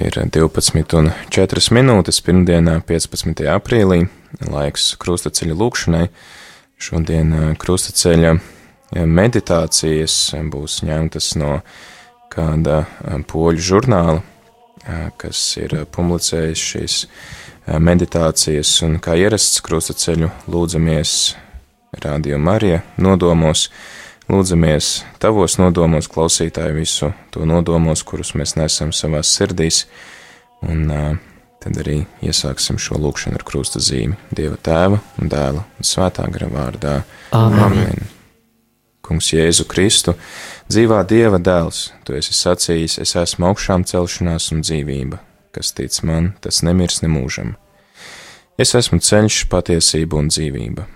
Ir 12 un 4 minūtes pirmdienā, 15. aprīlī, laiks krustaceļa lūkšanai. Šodien krustaceļa meditācijas būs ņemtas no kāda poļu žurnāla, kas ir publicējis šīs meditācijas, un kā ierasts krustaceļu lūdzamies Radio Marija nodomos, Lūdzamies tavos nodomos, klausītāji, visu to nodomos, kurus mēs nesam savās sirdīs, un uh, tad arī iesāksim šo lūkšanu ar krusta zīmi Dieva tēva un dēla un svētā gara vārdā. Amen. Amen. Kungs Jēzu Kristu, dzīvā Dieva dēls, tu esi sacījis, es esmu augšām celšanās un dzīvība, kas tic man, tas nemirs nemūžam. Es esmu ceļš, patiesība un dzīvība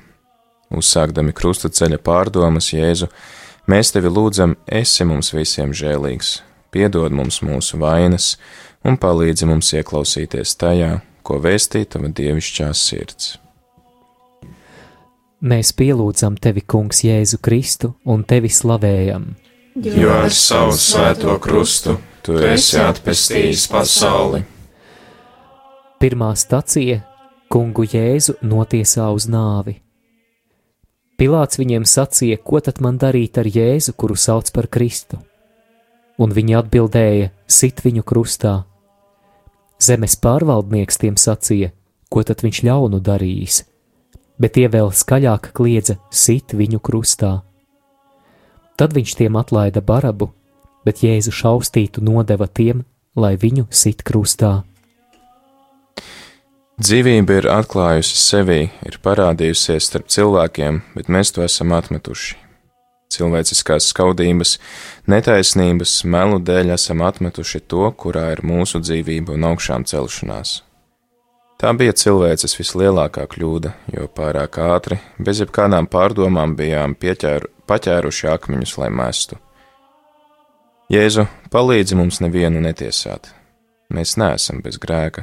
Uzsākdami krusta ceļa pārdomas, Jēzu, mēs tevi lūdzam, esi mums visiem žēlīgs, piedod mums mūsu vainas un palīdzi mums ieklausīties tajā, ko vēstī tava dievišķā sirds. Mēs pielūdzam tevi, Kungs, Jēzu Kristu un tevi slavējam. Jo ar savu svēto krustu tu esi atpestījis pasauli. Pirmā stacija - Kungu Jēzu notiesā uz nāvi. Pilāts viņiem sacīja, ko tad man darīt ar Jēzu, kuru sauc par Kristu? Un viņi atbildēja, sit viņu krustā. Zemes pārvaldnieks tiem sacīja, ko tad viņš ļaunu darījis, bet tie vēl skaļāk kliedza, sit viņu krustā. Tad viņš tiem atlaida barabu, bet Jēzu šaustītu nodeva tiem, lai viņu sit krustā. Dzīvība ir atklājusi sevi, ir parādījusies starp cilvēkiem, bet mēs to esam atmetuši. Cilvēciskās skaudības, netaisnības, melu dēļ esam atmetuši to, kurā ir mūsu dzīvība un augšām celšanās. Tā bija cilvēces vislielākā kļūda, jo pārāk ātri, bez jebkādām pārdomām bijām pieķēru, paķēruši akmeņus, lai mestu. Jēzu, palīdzi mums nevienu netiesāt. Mēs neesam bez grēka,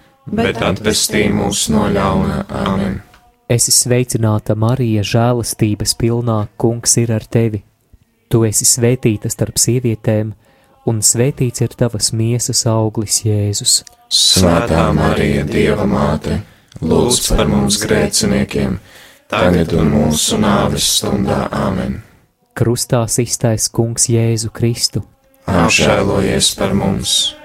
bet atpestī mūs no ļauna. Āmen! Esi sveicināta, Marija, žēlastības pilnā, Kungs ir ar tevi. Tu esi svētīta starp sievietēm, un svētīts ir tavas miesas auglis, Jēzus. Svētā Marija, Dieva māte, lūdz par mums grēciniekiem, tagad un mūsu nāves stundā. Āmen! Krustā iztais Kungs Jēzu Kristu. Apžēlojies par mums!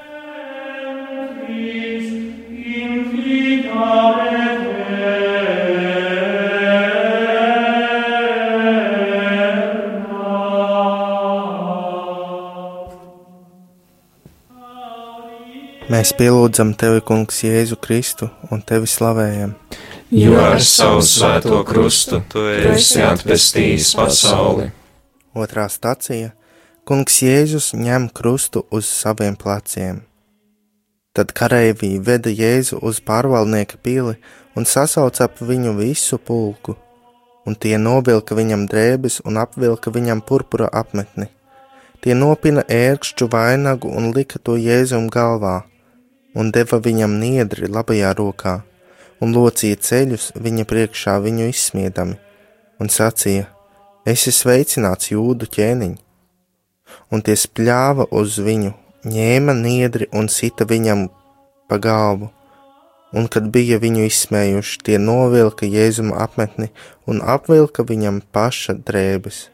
Mēs pielūdzam tevi, Kungs, Jēzu Kristu un tevi slavējam. Jo ar savu svēto krustu tu esi atpestījis pasauli. Otrā stacija - Kungs Jēzus ņem krustu uz saviem pleciem. Tad kareivī veda Jēzu uz pārvaldnieka pili un sasauca ap viņu visu pulku, un tie novilka viņam drēbes un apvilka viņam purpura apmetni. Tie nopina ērkšķu vainagu un lika to Jēzum galvā un deva viņam niedri labajā rokā, un locīja ceļus viņa priekšā viņu izsmiedami, un sacīja: Esi sveicināts jūdu ķēniņ! Un tie spļāva uz viņu, ņēma niedri un sita viņam pa galvu, un kad bija viņu izsmējuši, tie novilka jēzuma apmetni un apvilka viņam paša drēbes,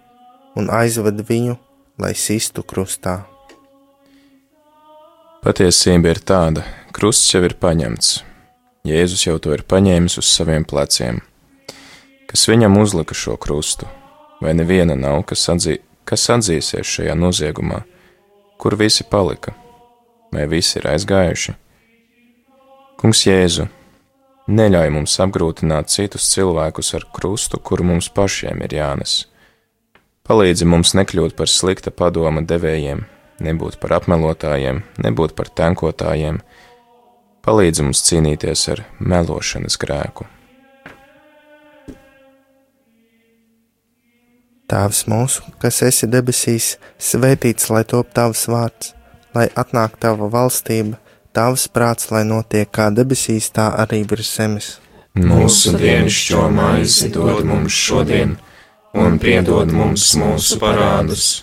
un aizved viņu, lai sistu krustā. Patiesība ir tāda, krusts jau ir paņemts. Jēzus jau to ir paņēmis uz saviem pleciem. Kas viņam uzlika šo krustu? Vai neviena nav, kas, atzī, kas atzīsies šajā noziegumā? Kur visi palika? Vai visi ir aizgājuši? Kungs Jēzu, neļauj mums apgrūtināt citus cilvēkus ar krustu, kuru mums pašiem ir jānes. Palīdzi mums nekļūt par slikta padoma devējiem, nebūt par apmelotājiem, nebūt par tenkotājiem, palīdzi mums cīnīties ar melošanas grēku. Tēvs mūsu, kas esi debesīs, svētīts lai top tavs vārds, lai atnāk tava valstība, tavs prāts, lai notiek kā debesīs, tā arī virs zemes. Mūsu dienascho maizi dod mums šodien, un piedod mums mūsu parādus,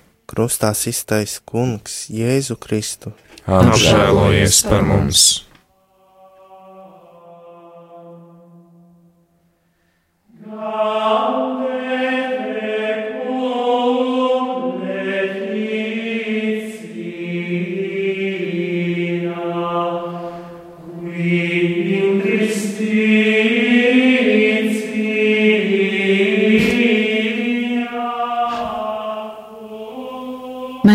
Krustā iztais Kungs, Jēzu Kristu. Apžēlojies par mums!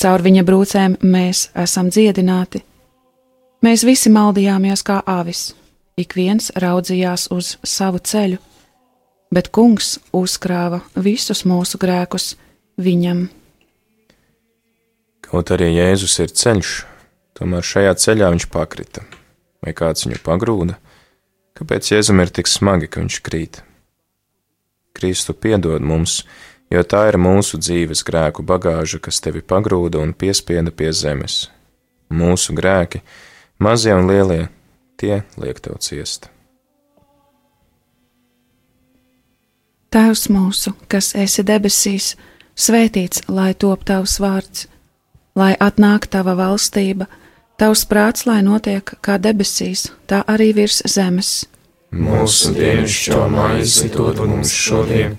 Caur viņa brūcēm mēs esam dziedināti. Mēs visi maldījāmies kā avis, ik viens raudzījās uz savu ceļu, bet kungs uzkrāva visus mūsu grēkus viņam. Kaut arī Jēzus ir ceļš, tomēr šajā ceļā viņš pakrita. Vai kāds viņu pagrūda? Kāpēc Jēzum ir tik smagi, ka viņš krīt? Kristu piedod mums, jo tā ir mūsu dzīves grēku bagāža, kas tevi pagrūda un piespieda pie zemes. Mūsu grēki, mazie un lielie, tie liek tev ciest. Tēvs mūsu, kas esi debesīs, svētīts lai top tavs vārds, lai atnāk tava valstība, tavs prāts, lai notiek kā debesīs, tā arī virs zemes. Mūsu dienascho maizi dod mums šodien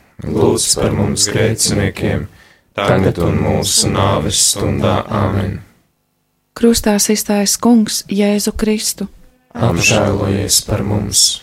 Lūdz par mums grēciniekiem, tagad un mūsu nāves stundā amen. Krustā izstājas Kungs Jēzu Kristu. Apžēlojies par mums!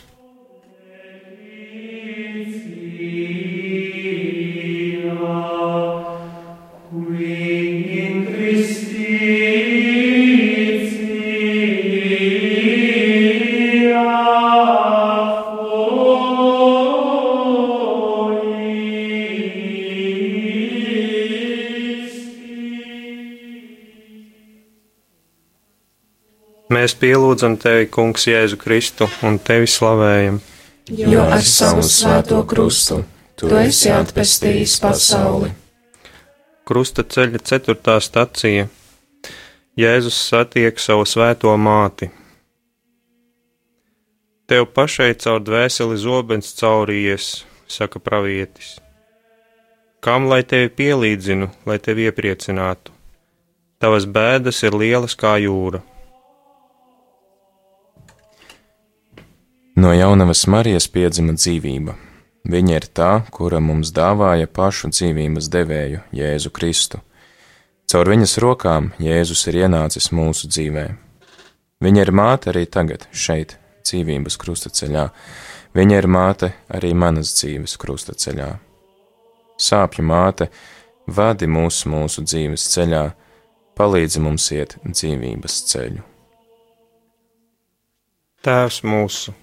Mēs pielūdzam tevi, Kungs, Jēzu Kristu un tevi slavējam. Jo ar savu svēto krustu tu esi atpestījis pasauli. Krusta ceļa ceturtā stacija Jēzus satiek savu svēto māti. Tev pašai caur dvēseli zobens caurījies, saka pravietis. Kam lai tevi pielīdzinu, lai tevi iepriecinātu? Tavas bēdas ir lielas kā jūra. No jaunavas Marijas piedzima dzīvība. Viņa ir tā, kura mums dāvāja pašu dzīvības devēju, Jēzu Kristu. Caur viņas rokām Jēzus ir ienācis mūsu dzīvē. Viņa ir māte arī tagad, šeit, dzīvības krustaceļā. Viņa ir māte arī manas dzīves krustaceļā. Sāpju māte, vadi mūs mūsu dzīves ceļā, palīdzi mums iet dzīvības ceļu. Tēvs mūsu!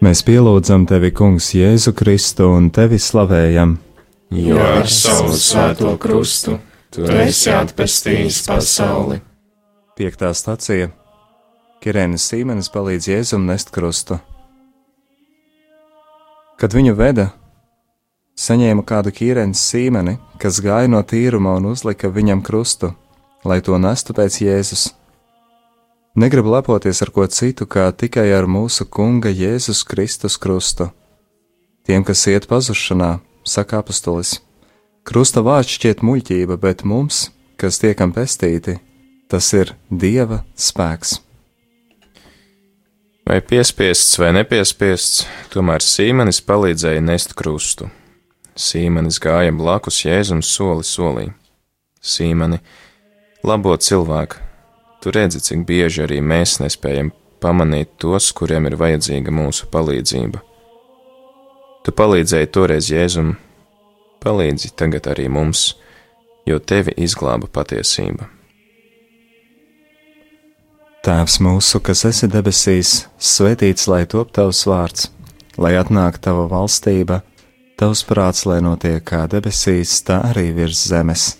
Mēs pielūdzam tevi, Kungs, Jēzu Kristu un tevi slavējam. Jo ar savu svēto krustu tu esi atpestījis pasauli. Piektā stacija Kirēnas Sīmenis palīdz Jēzum nest krustu. Kad viņu veda, saņēma kādu ķīrēnas sīmeni, kas gāja no tīruma un uzlika viņam krustu, lai to nestu pēc Jēzus. Negribu lepoties ar ko citu, kā tikai ar mūsu Kunga Jēzus Kristus krustu. Tiem, kas iet pazušanā, saka apustulis, krusta vārds šķiet muļķība, bet mums, kas tiekam pestīti, tas ir Dieva spēks. Vai piespiests vai nepiespiests, tomēr Sīmenis palīdzēja nest krustu. Sīmenis gāja blakus Jēzum soli solī. Sīmeni, labo cilvēku, tu redzi, cik bieži arī mēs nespējam pamanīt tos, kuriem ir vajadzīga mūsu palīdzība. Tu palīdzēji toreiz Jēzum, palīdzi tagad arī mums, jo tevi izglāba patiesība. Tēvs mūsu, kas esi debesīs, svētīts lai top tavs vārds, lai atnāk tava valstība, tavs prāts, lai notiek kā debesīs, tā arī virs zemes.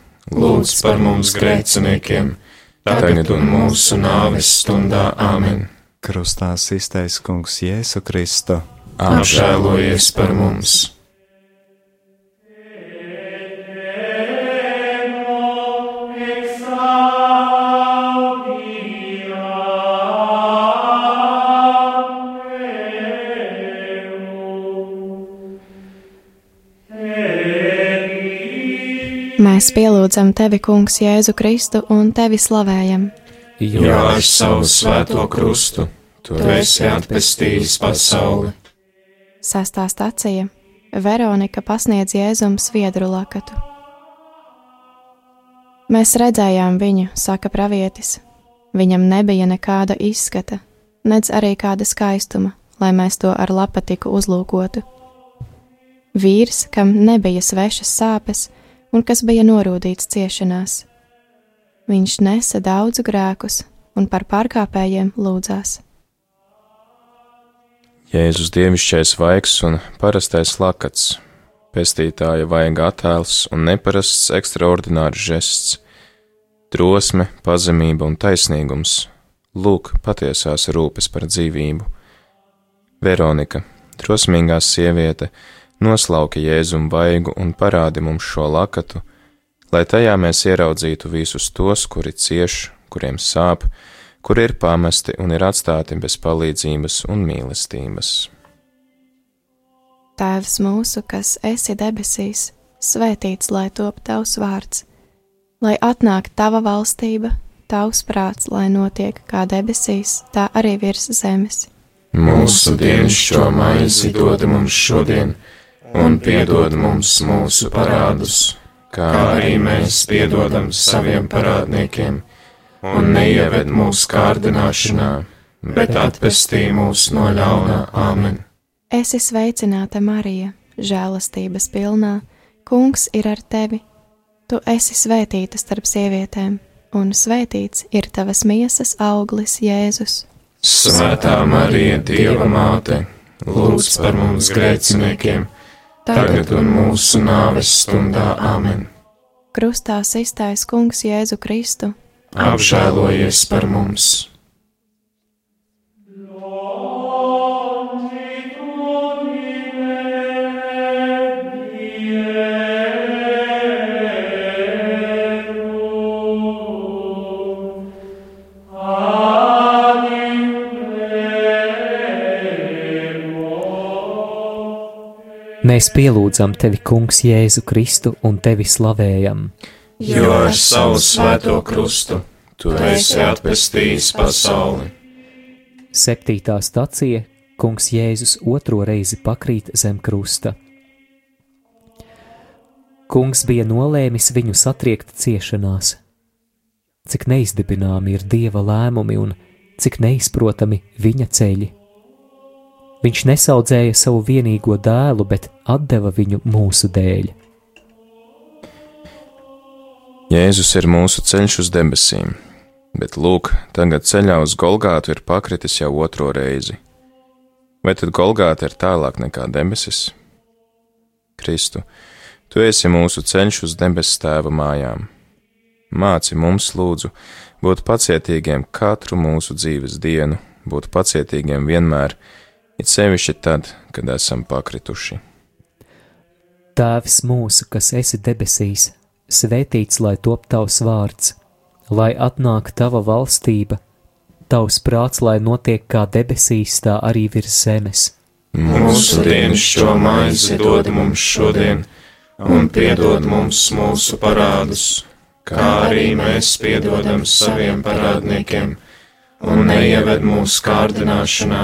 lūdz par mums grēciniekiem, tagad un mūsu nāves stundā amen. Krustā iztais Kungs Jēzu Kristu. Apžēlojies par mums! Mēs pielūdzam tevi, Kungs, Jēzu Kristu un tevi slavējam. Jo ar savu svēto krustu tu esi atpestījis pasauli. Sastā stacija Veronika pasniedz Jēzum sviedru lakatu. Mēs redzējām viņu, saka pravietis. Viņam nebija nekāda izskata, nedz arī kāda skaistuma, lai mēs to ar lapatiku uzlūkotu. Vīrs, kam nebija svešas sāpes, un kas bija norūdīts ciešanās. Viņš nesa daudzu grēkus un par pārkāpējiem lūdzās. Jēzus dievišķais vaigs un parastais lakats, pestītāja vaiga attēls un neparasts ekstraordinārs žests, drosme, pazemība un taisnīgums, lūk, patiesās rūpes par dzīvību. Veronika, drosmīgā sieviete, noslauka jēzumu vaigu un parādi mums šo lakatu, lai tajā mēs ieraudzītu visus tos, kuri cieš, kuriem sāp, kuri ir pamesti un ir atstāti bez palīdzības un mīlestības. Tēvs mūsu, kas esi debesīs, svētīts lai top tavs vārds, lai atnāk tava valstība, tavs prāts, lai notiek kā debesīs, tā arī virs zemes. Mūsu dienascho maizi dod mums šodien un piedod mums mūsu parādus, kā arī mēs piedodam saviem parādniekiem, un neieved mūsu kārdināšanā, bet atpestī mūs no ļaunā Āmen. Es esmu sveicināta Marija, žēlastības pilnā, Kungs ir ar tevi. Tu esi svētīta starp sievietēm, un svētīts ir tavas miesas auglis, Jēzus. Svētā Marija, Dieva māte, lūdz par mums grēciniekiem! Tagad un mūsu nāves stundā Āmen. Krustā iztaisa Kungs Jēzu Kristu. Apžēlojies par mums! Mēs pielūdzam tevi, Kungs, Jēzu Kristu un tevi slavējam. Jo ar savu svēto krustu tu esi atpestījis pasauli. Septītā stacija Kungs Jēzus otro reizi pakrīt zem krusta. Kungs bija nolēmis viņu satriekt ciešanās. Cik neizdibināmi ir dieva lēmumi un cik neizprotami viņa ceļi. Viņš nesaudzēja savu vienīgo dēlu, bet deva viņu mūsu dēļ. Jēzus ir mūsu ceļš uz debesīm, bet lūk, tagad ceļā uz Golgātu ir pakritis jau otro reizi. Vai tad Golgāta ir tālāk nekā debesis? Kristu, tu esi mūsu ceļš uz debesu tēva mājām. Māci mums, lūdzu, būt pacietīgiem katru mūsu dzīves dienu, būt pacietīgiem vienmēr, it sevišķi tad, kad esam pakrituši. Tēvs mūsu, kas esi debesīs, svētīts lai top tavs vārds, lai atnāk tava valstība, tavs prāts, lai notiek kā debesīs, tā arī virs zemes. Mūsu dienas šo maizi dod mums šodien, un piedod mums mūsu parādus, kā arī mēs piedodam saviem parādniekiem, un neieved mūsu kārdināšanā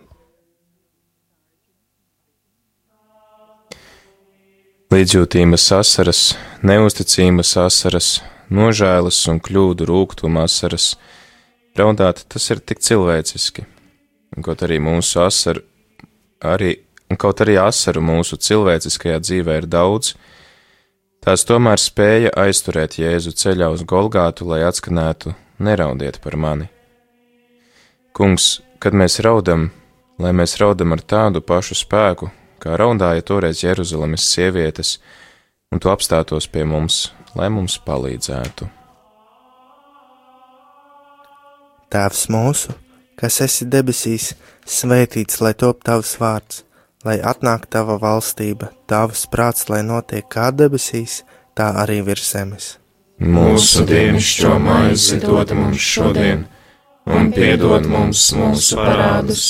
Līdzjūtības asaras, neusticības asaras, nožēlas un kļūdu rūkuma asaras. Raudāt tas ir tik cilvēciski. Kaut arī mūsu asaru, arī, kaut arī asaru mūsu cilvēciskajā dzīvē ir daudz, tās tomēr spēja aizturēt Jēzu ceļā uz Golgātu, lai atskanētu: Neraudiet par mani! Kungs, kad mēs raudam, lai mēs raudam ar tādu pašu spēku, kā raudāja toreiz Jeruzalemes sievietes, un tu apstātos pie mums, lai mums palīdzētu. Tēvs mūsu, kas esi debesīs, svētīts lai top tavs vārds, lai atnāk tava valstība, tavs prāts, lai notiek kā debesīs, tā arī virs zemes. Mūsu dienascho maizi dod mums šodien, un piedod mums mūsu parādus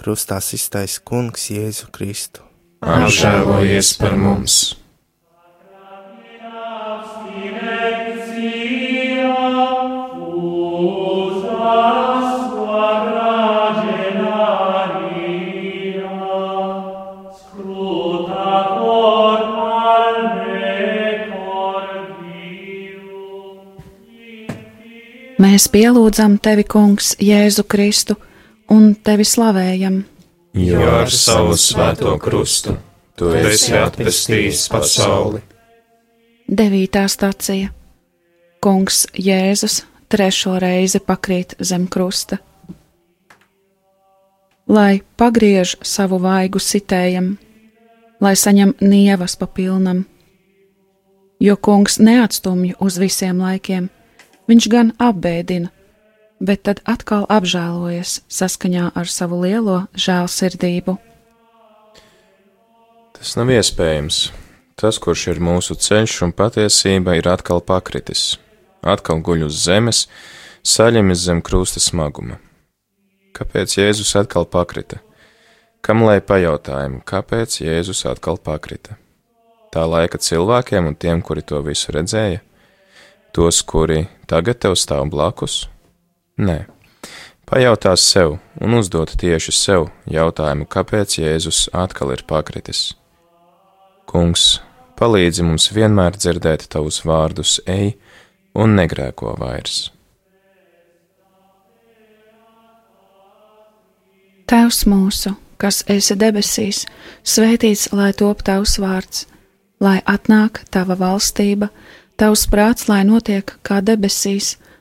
Krustā iztais Kungs Jēzu Kristu. Apžēlojies par mums! Mēs pielūdzam tevi, Kungs, Jēzu Kristu, un tevi slavējam. Jo ar savu svēto krustu tu esi atpestījis pasauli. Devītā stācija Kungs Jēzus trešo reizi pakrīt zem krusta. Lai pagriež savu vaigu sitējam, lai saņem nievas pa pilnam, jo kungs neatstumj uz visiem laikiem Viņš gan apbēdina, bet tad atkal apžēlojas saskaņā ar savu lielo žēlsirdību. Tas nav iespējams. Tas, kurš ir mūsu ceļš un patiesība, ir atkal pakritis, atkal guļ uz zemes, saļemis zem krusta smaguma. Kāpēc Jēzus atkal pakrita? Kam lai pajautājumu, kāpēc Jēzus atkal pakrita? Tā laika cilvēkiem un tiem, kuri to visu redzēja? tos, kuri tagad tev stāv blakus? Nē. Pajautās sev un uzdot tieši sev jautājumu, kāpēc Jēzus atkal ir pakritis. Kungs, palīdzi mums vienmēr dzirdēt tavus vārdus, ej un negrēko vairs. Tēvs mūsu, kas esi debesīs, svētīts lai top tavs vārds, lai atnāk tava valstība Tavs prāts, lai notiek kā debesīs,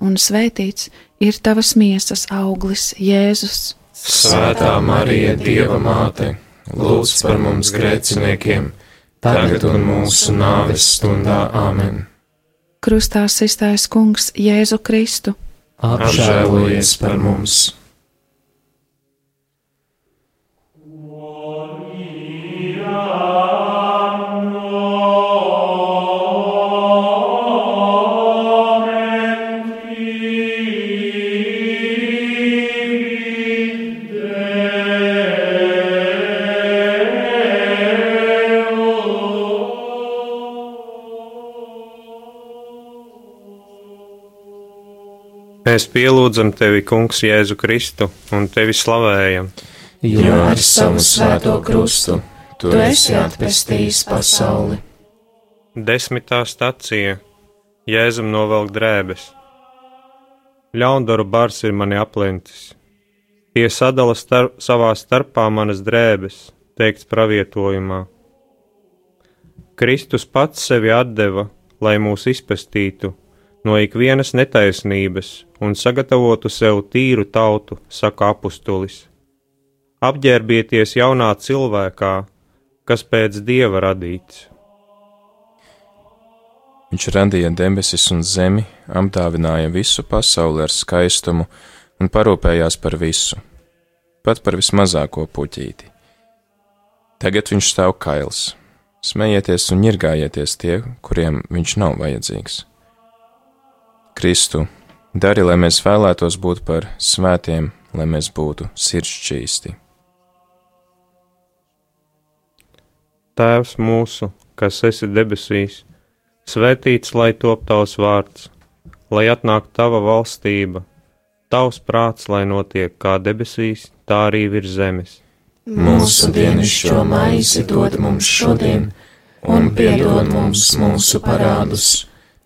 un svētīts ir tavas miesas auglis, Jēzus. Svētā Marija, Dieva māte, lūdz par mums grēciniekiem, tagad un mūsu nāves stundā Āmen. Krustā iztaisa Kungs Jēzu Kristu. Apžēlojies par mums! Mēs pielūdzam tevi, Kungs, Jēzu Kristu un tevi slavējam. Jo ar savu svēto krustu tu esi atpestījis pasauli. Desmitā stacija Jēzum novelk drēbes. Ļaundaru bars ir mani aplencis. Tie sadala starp, savā starpā manas drēbes, teikts pravietojumā. Kristus pats sevi deva, lai mūs izpestītu no ikvienas netaisnības un sagatavotu sev tīru tautu, saka apustulis. Apģērbieties jaunā cilvēkā, kas pēc dieva radīts. Viņš radīja debesis un zemi, apdāvināja visu pasauli ar skaistumu un parūpējās par visu, pat par vismazāko puķīti. Tagad viņš stāv kails. Smējieties un ņirgājieties tie, kuriem viņš nav vajadzīgs. Kristu, dari, lai mēs vēlētos būt par svētiem, lai mēs būtu sirdšķīsti. Tēvs mūsu, kas esi debesīs, svētīts lai top tavs vārds, lai atnāk tava valstība, tavs prāts, lai notiek kā debesīs, tā arī virs zemes. Mūsu dienascho maizi dod mums šodien, un piedod mums mūsu parādus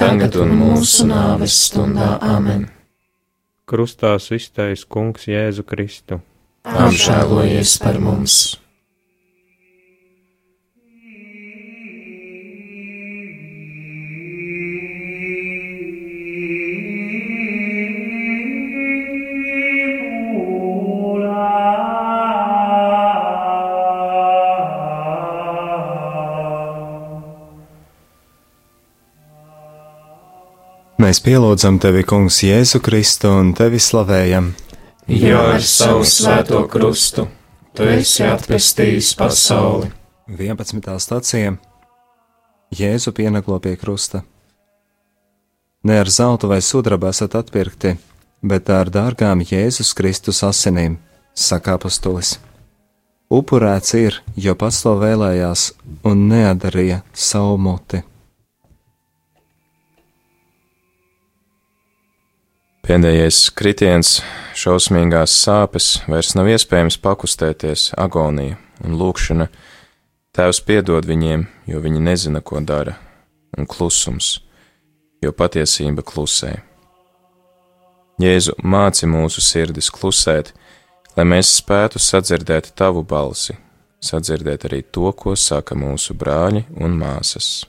tagad un mūsu nāves stundā Āmen. Krustā iztais Kungs Jēzu Kristu. Apžēlojies par mums! Mēs pielūdzam tevi, Kungs, Jēzu Kristu un tevi slavējam. Jo ar savu svēto krustu tu esi atpestījis pasauli. 11. stācija Jēzu pienaglo pie krusta. Ne ar zeltu vai sudrabu esat atpirkti, bet ar dārgām Jēzus Kristus asinīm, saka apustulis. Upurēts ir, jo pats to vēlējās un neadarīja savu muti. Pēdējais kritiens, šausmīgās sāpes, vairs nav iespējams pakustēties, agonija un lūkšana. Tēvs piedod viņiem, jo viņi nezina, ko dara, un klusums, jo patiesība klusē. Jēzu māci mūsu sirdis klusēt, lai mēs spētu sadzirdēt tavu balsi, sadzirdēt arī to, ko saka mūsu brāļi un māsas.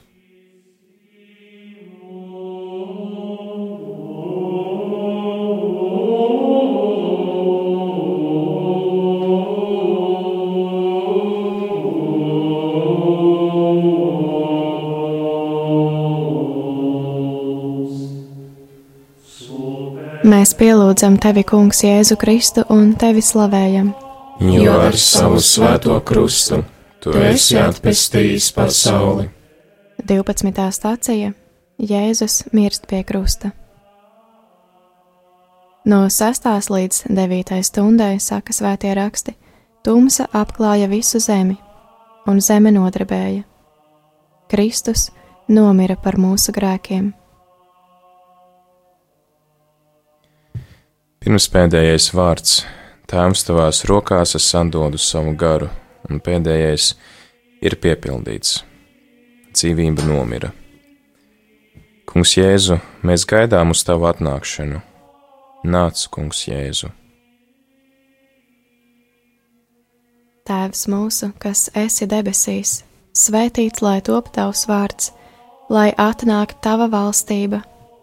Mēs pielūdzam tevi, Kungs, Jēzu Kristu un tevi slavējam. Jo ar savu svēto krustu tu esi atpestījis pasauli. 12. stācija Jēzus mirst pie krusta. No 6. līdz 9. stundai, saka svētie raksti, tumsa apklāja visu zemi, un zeme nodarbēja. Kristus nomira par mūsu grēkiem Pirms pēdējais vārds Tēvs tavās rokās es atdodu savu garu, un pēdējais ir piepildīts. Dzīvība nomira. Kungs Jēzu, mēs gaidām uz tavu atnākšanu. Nāc, Kungs Jēzu! Tēvs mūsu, kas esi debesīs, svētīts lai top tavs vārds, lai atnāktu tava valstība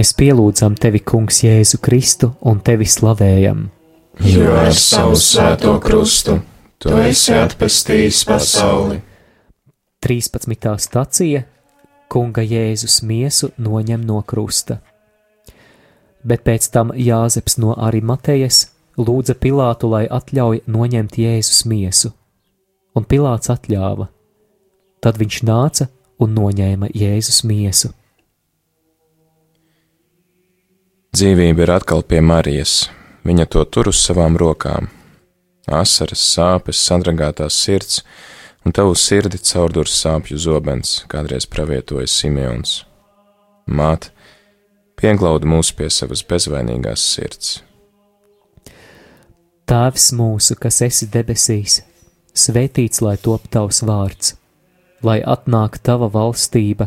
Mēs pielūdzam tevi, Kungs, Jēzu Kristu un tevi slavējam. Jo ar savu svēto krustu tu esi atpestījis pasauli. 13. stacija Kunga Jēzus miesu noņem no krusta. Bet pēc tam Jāzeps no Arimatejas lūdza Pilātu, lai atļauj noņemt Jēzus miesu, un Pilāts atļāva. Tad viņš nāca un noņēma Jēzus miesu. Dzīvība ir atkal pie Marijas, viņa to tur uz savām rokām. Asaras, sāpes, sadragātās sirds un tavu sirdi caurdurs sāpju zobens, kādreiz pravietoja Simeons. Māt, pieglauda mūs pie savas bezvainīgās sirds. Tēvs mūsu, kas esi debesīs, svētīts lai top tavs vārds, lai atnāk tava valstība,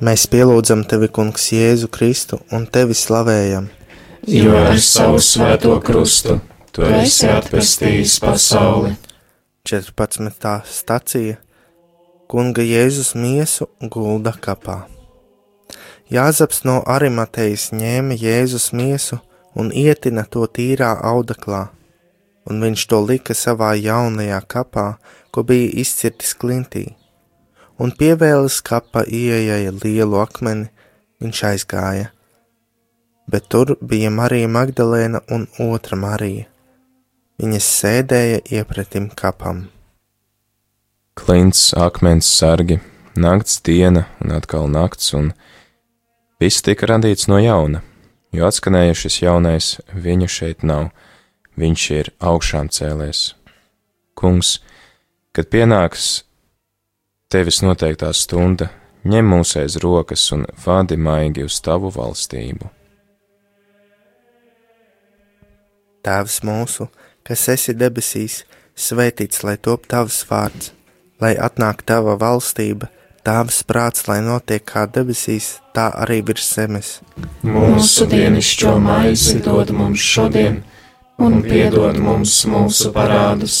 Mēs pielūdzam tevi, Kungs, Jēzu Kristu un tevi slavējam. Jo ar savu svēto krustu tu esi atpestījis pasauli. 14. stacija Kunga Jēzus miesu gulda kapā. Jāzaps no Arimatejas ņēma Jēzus miesu un ietina to tīrā audeklā, un viņš to lika savā jaunajā kapā, ko bija izcirtis klintī un pievēlis kapa ieejai lielu akmeni, viņš aizgāja. Bet tur bija Marija Magdalēna un otra Marija. Viņas sēdēja iepretim kapam. Klints, akmens sargi, nakts diena un atkal nakts, un viss tika radīts no jauna, jo atskanēja šis jaunais, viņa šeit nav, viņš ir augšām cēlēs. Kungs, kad pienāks tevis noteiktā stunda, ņem mūs aiz rokas un vādi maigi uz tavu valstību. Tēvs mūsu, kas esi debesīs, svētīts lai top tavs vārds, lai atnāk tava valstība, tavs prāts, lai notiek kā debesīs, tā arī virs zemes. Mūsu dienascho maizi dod mums šodien, un piedod mums mūsu parādus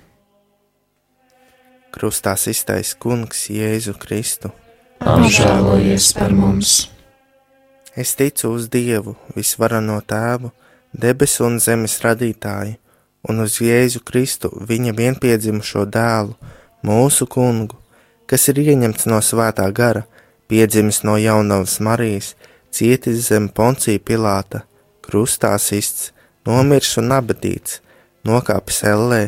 krustā iztais kungs Jēzu Kristu. Apžēlojies par mums! Es ticu uz Dievu, visvarano tēvu, debesu un zemes radītāju, un uz Jēzu Kristu, viņa vienpiedzimušo dēlu, mūsu kungu, kas ir ieņemts no svētā gara, piedzimis no jaunavas Marijas, cietis zem poncija Pilāta, krustā sists, nomirs un abadīts, nokāpis ellē,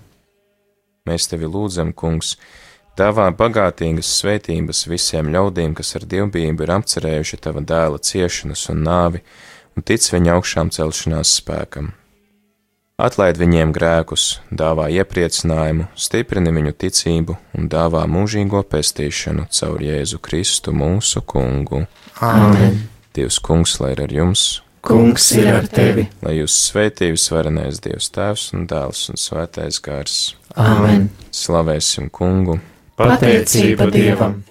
Mēs tevi lūdzam, Kungs, Dāvā bagātīgas svētības visiem ļaudīm, kas ar dievbijību ir apcerējuši tava dēla ciešanas un nāvi un tic viņa augšām celšanās spēkam. Atlaid viņiem grēkus, dāvā iepriecinājumu, stiprini viņu ticību un dāvā mūžīgo pestīšanu caur Jēzu Kristu mūsu kungu. Āmen! Dievs kungs, lai ir ar jums! Kungs ir ar tevi! Lai jūs svētījus varenais Dievs Tēvs un Dēls un Svētais Gars! Āmen! Slavēsim kungu! Pateicība Dievam!